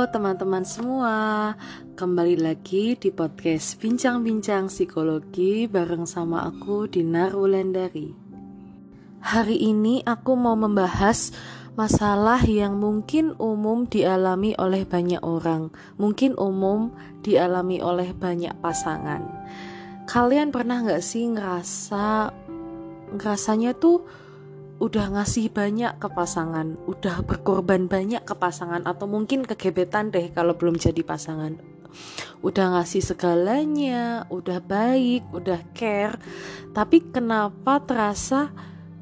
Teman-teman semua, kembali lagi di podcast Bincang-Bincang Psikologi bareng sama aku Dinar Wulandari. Hari ini aku mau membahas masalah yang mungkin umum dialami oleh banyak orang, mungkin umum dialami oleh banyak pasangan. Kalian pernah nggak sih ngerasa ngerasanya tuh udah ngasih banyak ke pasangan, udah berkorban banyak ke pasangan atau mungkin kegebetan deh kalau belum jadi pasangan. Udah ngasih segalanya, udah baik, udah care. Tapi kenapa terasa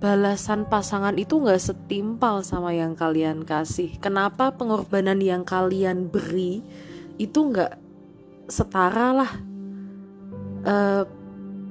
balasan pasangan itu nggak setimpal sama yang kalian kasih? Kenapa pengorbanan yang kalian beri itu nggak setara lah? Uh,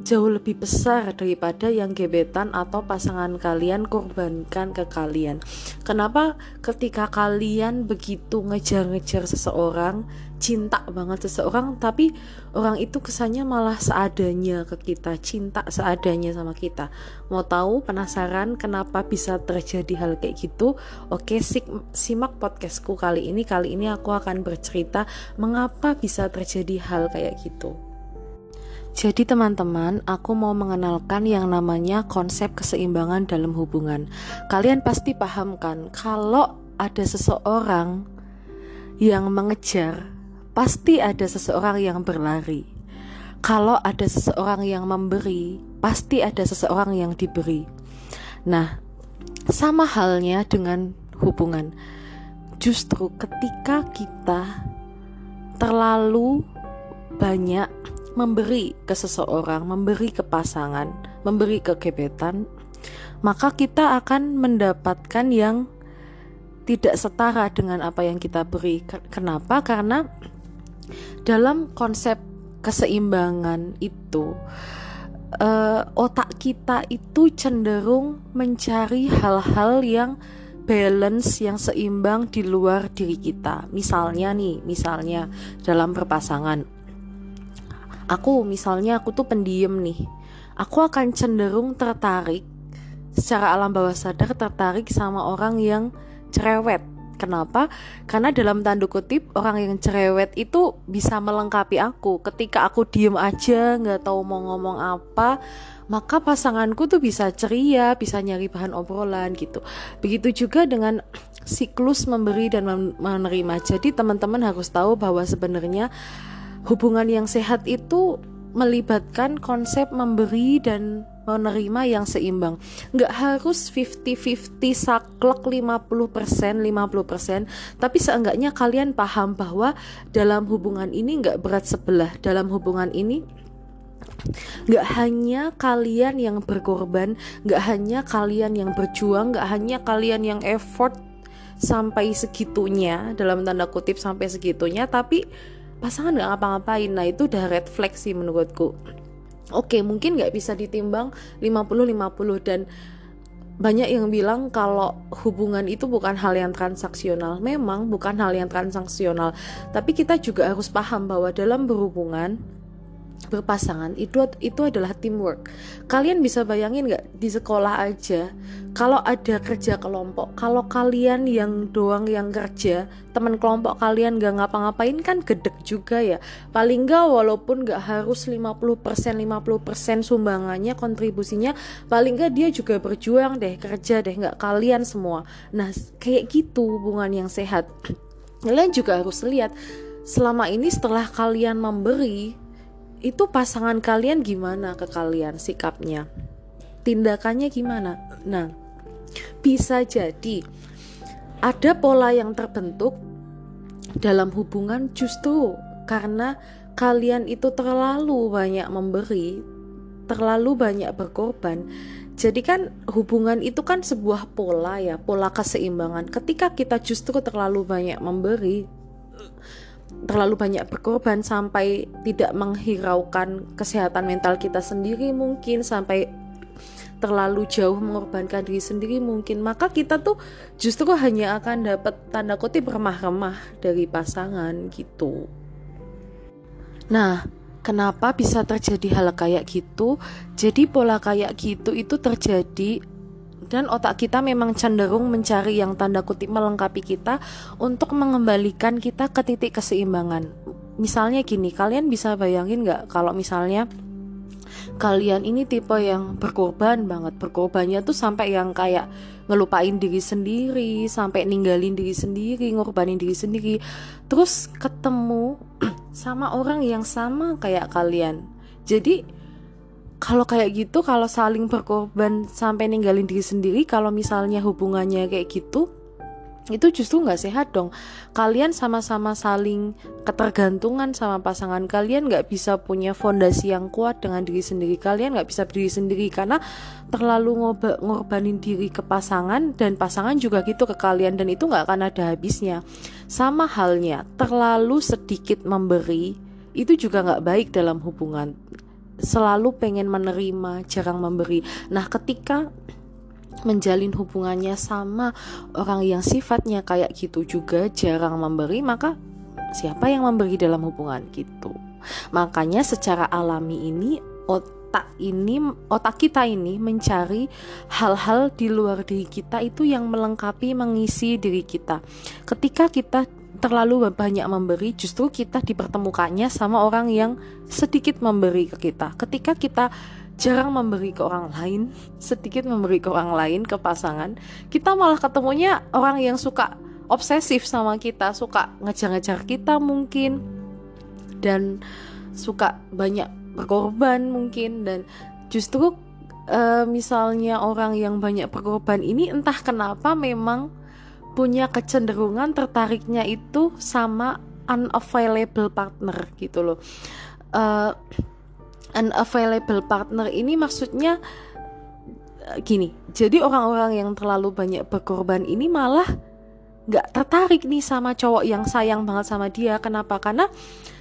jauh lebih besar daripada yang gebetan atau pasangan kalian korbankan ke kalian. Kenapa ketika kalian begitu ngejar-ngejar seseorang, cinta banget seseorang, tapi orang itu kesannya malah seadanya ke kita, cinta seadanya sama kita. Mau tahu, penasaran kenapa bisa terjadi hal kayak gitu? Oke, simak podcastku kali ini. Kali ini aku akan bercerita mengapa bisa terjadi hal kayak gitu. Jadi teman-teman, aku mau mengenalkan yang namanya konsep keseimbangan dalam hubungan. Kalian pasti paham kan, kalau ada seseorang yang mengejar, pasti ada seseorang yang berlari. Kalau ada seseorang yang memberi, pasti ada seseorang yang diberi. Nah, sama halnya dengan hubungan. Justru ketika kita terlalu banyak memberi ke seseorang, memberi ke pasangan, memberi ke gebetan, maka kita akan mendapatkan yang tidak setara dengan apa yang kita beri. Kenapa? Karena dalam konsep keseimbangan itu, uh, otak kita itu cenderung mencari hal-hal yang balance yang seimbang di luar diri kita. Misalnya nih, misalnya dalam berpasangan aku misalnya aku tuh pendiam nih aku akan cenderung tertarik secara alam bawah sadar tertarik sama orang yang cerewet Kenapa? Karena dalam tanda kutip orang yang cerewet itu bisa melengkapi aku. Ketika aku diem aja nggak tahu mau ngomong apa, maka pasanganku tuh bisa ceria, bisa nyari bahan obrolan gitu. Begitu juga dengan siklus memberi dan menerima. Jadi teman-teman harus tahu bahwa sebenarnya hubungan yang sehat itu melibatkan konsep memberi dan menerima yang seimbang. Nggak harus 50-50 saklek 50% 50% tapi seenggaknya kalian paham bahwa dalam hubungan ini nggak berat sebelah. Dalam hubungan ini nggak hanya kalian yang berkorban nggak hanya kalian yang berjuang nggak hanya kalian yang effort sampai segitunya dalam tanda kutip sampai segitunya tapi pasangan nggak ngapa-ngapain. Nah itu udah red flag sih menurutku. Oke mungkin nggak bisa ditimbang 50-50 dan banyak yang bilang kalau hubungan itu bukan hal yang transaksional. Memang bukan hal yang transaksional, tapi kita juga harus paham bahwa dalam berhubungan berpasangan itu itu adalah teamwork. Kalian bisa bayangin nggak di sekolah aja kalau ada kerja kelompok, kalau kalian yang doang yang kerja, teman kelompok kalian gak ngapa-ngapain kan gedek juga ya. Paling nggak walaupun nggak harus 50% 50% sumbangannya kontribusinya, paling nggak dia juga berjuang deh kerja deh nggak kalian semua. Nah kayak gitu hubungan yang sehat. Kalian juga harus lihat selama ini setelah kalian memberi itu pasangan kalian gimana ke kalian sikapnya? Tindakannya gimana? Nah bisa jadi ada pola yang terbentuk dalam hubungan justru karena kalian itu terlalu banyak memberi terlalu banyak berkorban. Jadi kan hubungan itu kan sebuah pola ya pola keseimbangan. Ketika kita justru terlalu banyak memberi terlalu banyak berkorban sampai tidak menghiraukan kesehatan mental kita sendiri mungkin sampai terlalu jauh mengorbankan diri sendiri mungkin maka kita tuh justru hanya akan dapat tanda kutip remah-remah dari pasangan gitu. Nah kenapa bisa terjadi hal kayak gitu? Jadi pola kayak gitu itu terjadi dan otak kita memang cenderung mencari yang tanda kutip melengkapi kita untuk mengembalikan kita ke titik keseimbangan. Misalnya gini, kalian bisa bayangin nggak kalau misalnya kalian ini tipe yang berkorban banget, berkorbannya tuh sampai yang kayak ngelupain diri sendiri, sampai ninggalin diri sendiri, ngorbanin diri sendiri, terus ketemu sama orang yang sama kayak kalian. Jadi kalau kayak gitu kalau saling berkorban sampai ninggalin diri sendiri kalau misalnya hubungannya kayak gitu itu justru nggak sehat dong. Kalian sama-sama saling ketergantungan sama pasangan kalian nggak bisa punya fondasi yang kuat dengan diri sendiri kalian nggak bisa berdiri sendiri karena terlalu ngorbanin diri ke pasangan dan pasangan juga gitu ke kalian dan itu nggak akan ada habisnya. Sama halnya terlalu sedikit memberi itu juga nggak baik dalam hubungan selalu pengen menerima, jarang memberi. Nah, ketika menjalin hubungannya sama orang yang sifatnya kayak gitu juga jarang memberi, maka siapa yang memberi dalam hubungan gitu. Makanya secara alami ini otak ini otak kita ini mencari hal-hal di luar diri kita itu yang melengkapi mengisi diri kita. Ketika kita terlalu banyak memberi, justru kita dipertemukannya sama orang yang sedikit memberi ke kita. Ketika kita jarang memberi ke orang lain, sedikit memberi ke orang lain, ke pasangan, kita malah ketemunya orang yang suka obsesif sama kita, suka ngejar-ngejar kita mungkin, dan suka banyak berkorban mungkin, dan justru uh, misalnya orang yang banyak berkorban ini entah kenapa memang punya kecenderungan tertariknya itu sama unavailable partner gitu loh. Uh, unavailable partner ini maksudnya uh, gini. Jadi orang-orang yang terlalu banyak berkorban ini malah nggak tertarik nih sama cowok yang sayang banget sama dia. Kenapa? Karena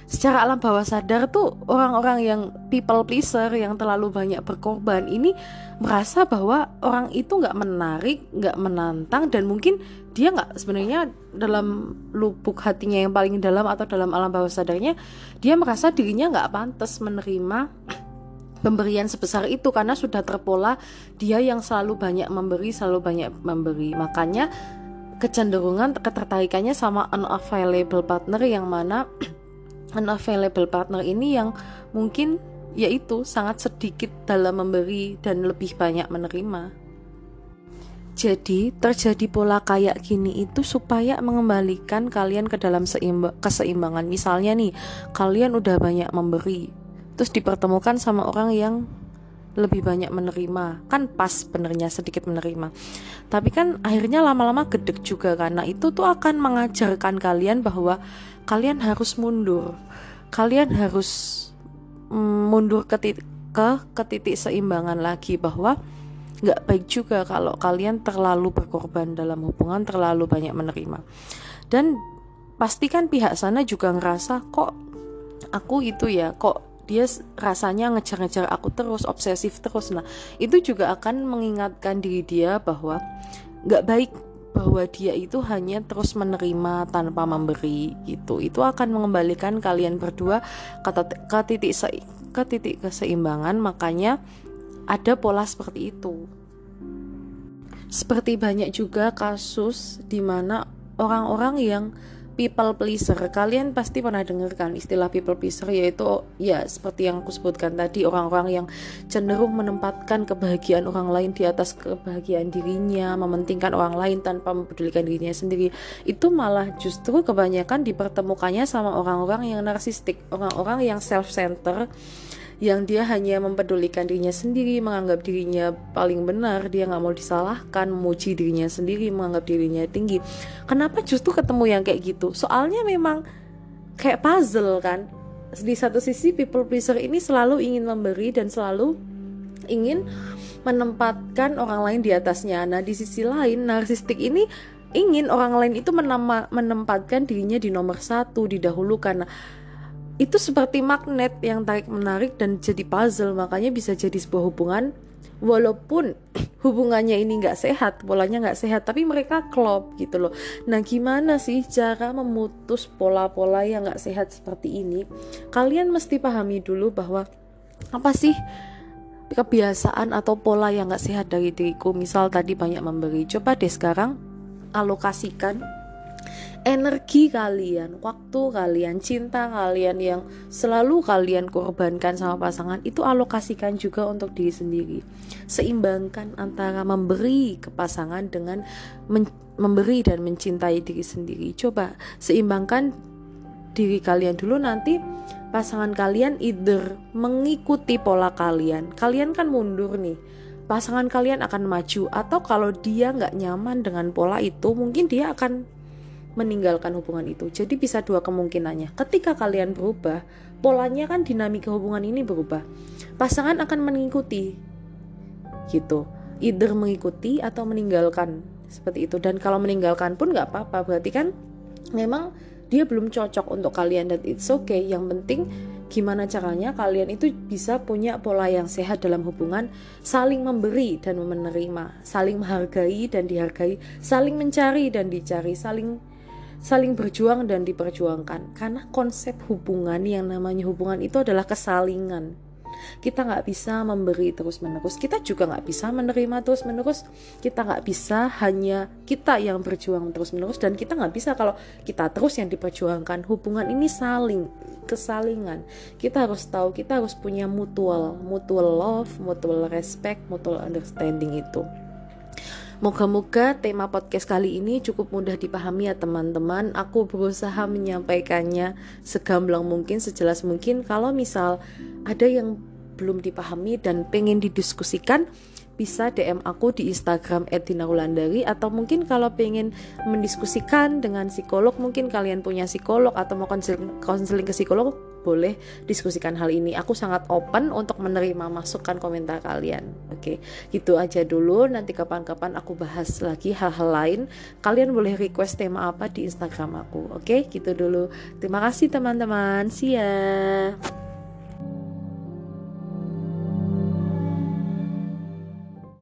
secara alam bawah sadar tuh orang-orang yang people pleaser yang terlalu banyak berkorban ini merasa bahwa orang itu nggak menarik, nggak menantang dan mungkin dia nggak sebenarnya dalam lubuk hatinya yang paling dalam atau dalam alam bawah sadarnya dia merasa dirinya nggak pantas menerima pemberian sebesar itu karena sudah terpola dia yang selalu banyak memberi selalu banyak memberi makanya kecenderungan ketertarikannya sama unavailable partner yang mana unavailable partner ini yang mungkin yaitu sangat sedikit dalam memberi dan lebih banyak menerima. Jadi terjadi pola kayak gini itu supaya mengembalikan kalian ke dalam seimba keseimbangan. Misalnya nih, kalian udah banyak memberi, terus dipertemukan sama orang yang lebih banyak menerima. Kan pas benernya sedikit menerima. Tapi kan akhirnya lama-lama gedek juga karena itu tuh akan mengajarkan kalian bahwa kalian harus mundur. Kalian harus mm, mundur ke titik, ke, ke titik seimbangan lagi bahwa nggak baik juga kalau kalian terlalu berkorban dalam hubungan terlalu banyak menerima. Dan pastikan pihak sana juga ngerasa kok aku itu ya kok dia rasanya ngejar-ngejar aku terus obsesif terus. Nah itu juga akan mengingatkan diri dia bahwa nggak baik bahwa dia itu hanya terus menerima tanpa memberi gitu. Itu akan mengembalikan kalian berdua ke, ke titik se, ke titik keseimbangan. Makanya ada pola seperti itu. Seperti banyak juga kasus di mana orang-orang yang people pleaser. Kalian pasti pernah dengarkan istilah people pleaser yaitu ya seperti yang aku sebutkan tadi orang-orang yang cenderung menempatkan kebahagiaan orang lain di atas kebahagiaan dirinya, mementingkan orang lain tanpa mempedulikan dirinya sendiri. Itu malah justru kebanyakan dipertemukannya sama orang-orang yang narsistik, orang-orang yang self-center yang dia hanya mempedulikan dirinya sendiri, menganggap dirinya paling benar, dia nggak mau disalahkan, memuji dirinya sendiri, menganggap dirinya tinggi. Kenapa justru ketemu yang kayak gitu? Soalnya memang kayak puzzle kan. Di satu sisi people pleaser ini selalu ingin memberi dan selalu ingin menempatkan orang lain di atasnya. Nah, di sisi lain narsistik ini ingin orang lain itu menempatkan dirinya di nomor satu, didahulukan. Nah, itu seperti magnet yang tarik menarik dan jadi puzzle. Makanya bisa jadi sebuah hubungan. Walaupun hubungannya ini nggak sehat polanya nggak sehat tapi mereka klop gitu loh. Nah gimana sih cara memutus pola-pola yang nggak sehat seperti ini? Kalian mesti pahami dulu bahwa apa sih kebiasaan atau pola yang gak sehat dari diriku? Misal tadi banyak memberi. Coba deh sekarang alokasikan energi kalian, waktu kalian, cinta kalian yang selalu kalian korbankan sama pasangan itu alokasikan juga untuk diri sendiri. Seimbangkan antara memberi ke pasangan dengan memberi dan mencintai diri sendiri. Coba seimbangkan diri kalian dulu nanti pasangan kalian either mengikuti pola kalian. Kalian kan mundur nih pasangan kalian akan maju atau kalau dia nggak nyaman dengan pola itu mungkin dia akan meninggalkan hubungan itu. Jadi bisa dua kemungkinannya. Ketika kalian berubah, polanya kan dinamika hubungan ini berubah. Pasangan akan mengikuti gitu. Either mengikuti atau meninggalkan seperti itu. Dan kalau meninggalkan pun nggak apa-apa. Berarti kan memang dia belum cocok untuk kalian dan it's okay. Yang penting gimana caranya kalian itu bisa punya pola yang sehat dalam hubungan, saling memberi dan menerima, saling menghargai dan dihargai, saling mencari dan dicari, saling saling berjuang dan diperjuangkan. Karena konsep hubungan yang namanya hubungan itu adalah kesalingan. Kita nggak bisa memberi terus menerus kita juga nggak bisa menerima terus menerus kita nggak bisa hanya kita yang berjuang terus menerus dan kita nggak bisa kalau kita terus yang diperjuangkan. Hubungan ini saling kesalingan. Kita harus tahu kita harus punya mutual mutual love mutual respect mutual understanding itu Moga-moga tema podcast kali ini cukup mudah dipahami ya teman-teman. Aku berusaha menyampaikannya segamblang mungkin, sejelas mungkin. Kalau misal ada yang belum dipahami dan pengen didiskusikan, bisa DM aku di Instagram @dinaulandari atau mungkin kalau pengen mendiskusikan dengan psikolog mungkin kalian punya psikolog atau mau konseling ke psikolog boleh diskusikan hal ini. Aku sangat open untuk menerima masukan komentar kalian. Oke, gitu aja dulu. Nanti kapan-kapan aku bahas lagi hal-hal lain. Kalian boleh request tema apa di Instagram aku. Oke, gitu dulu. Terima kasih teman-teman. See ya.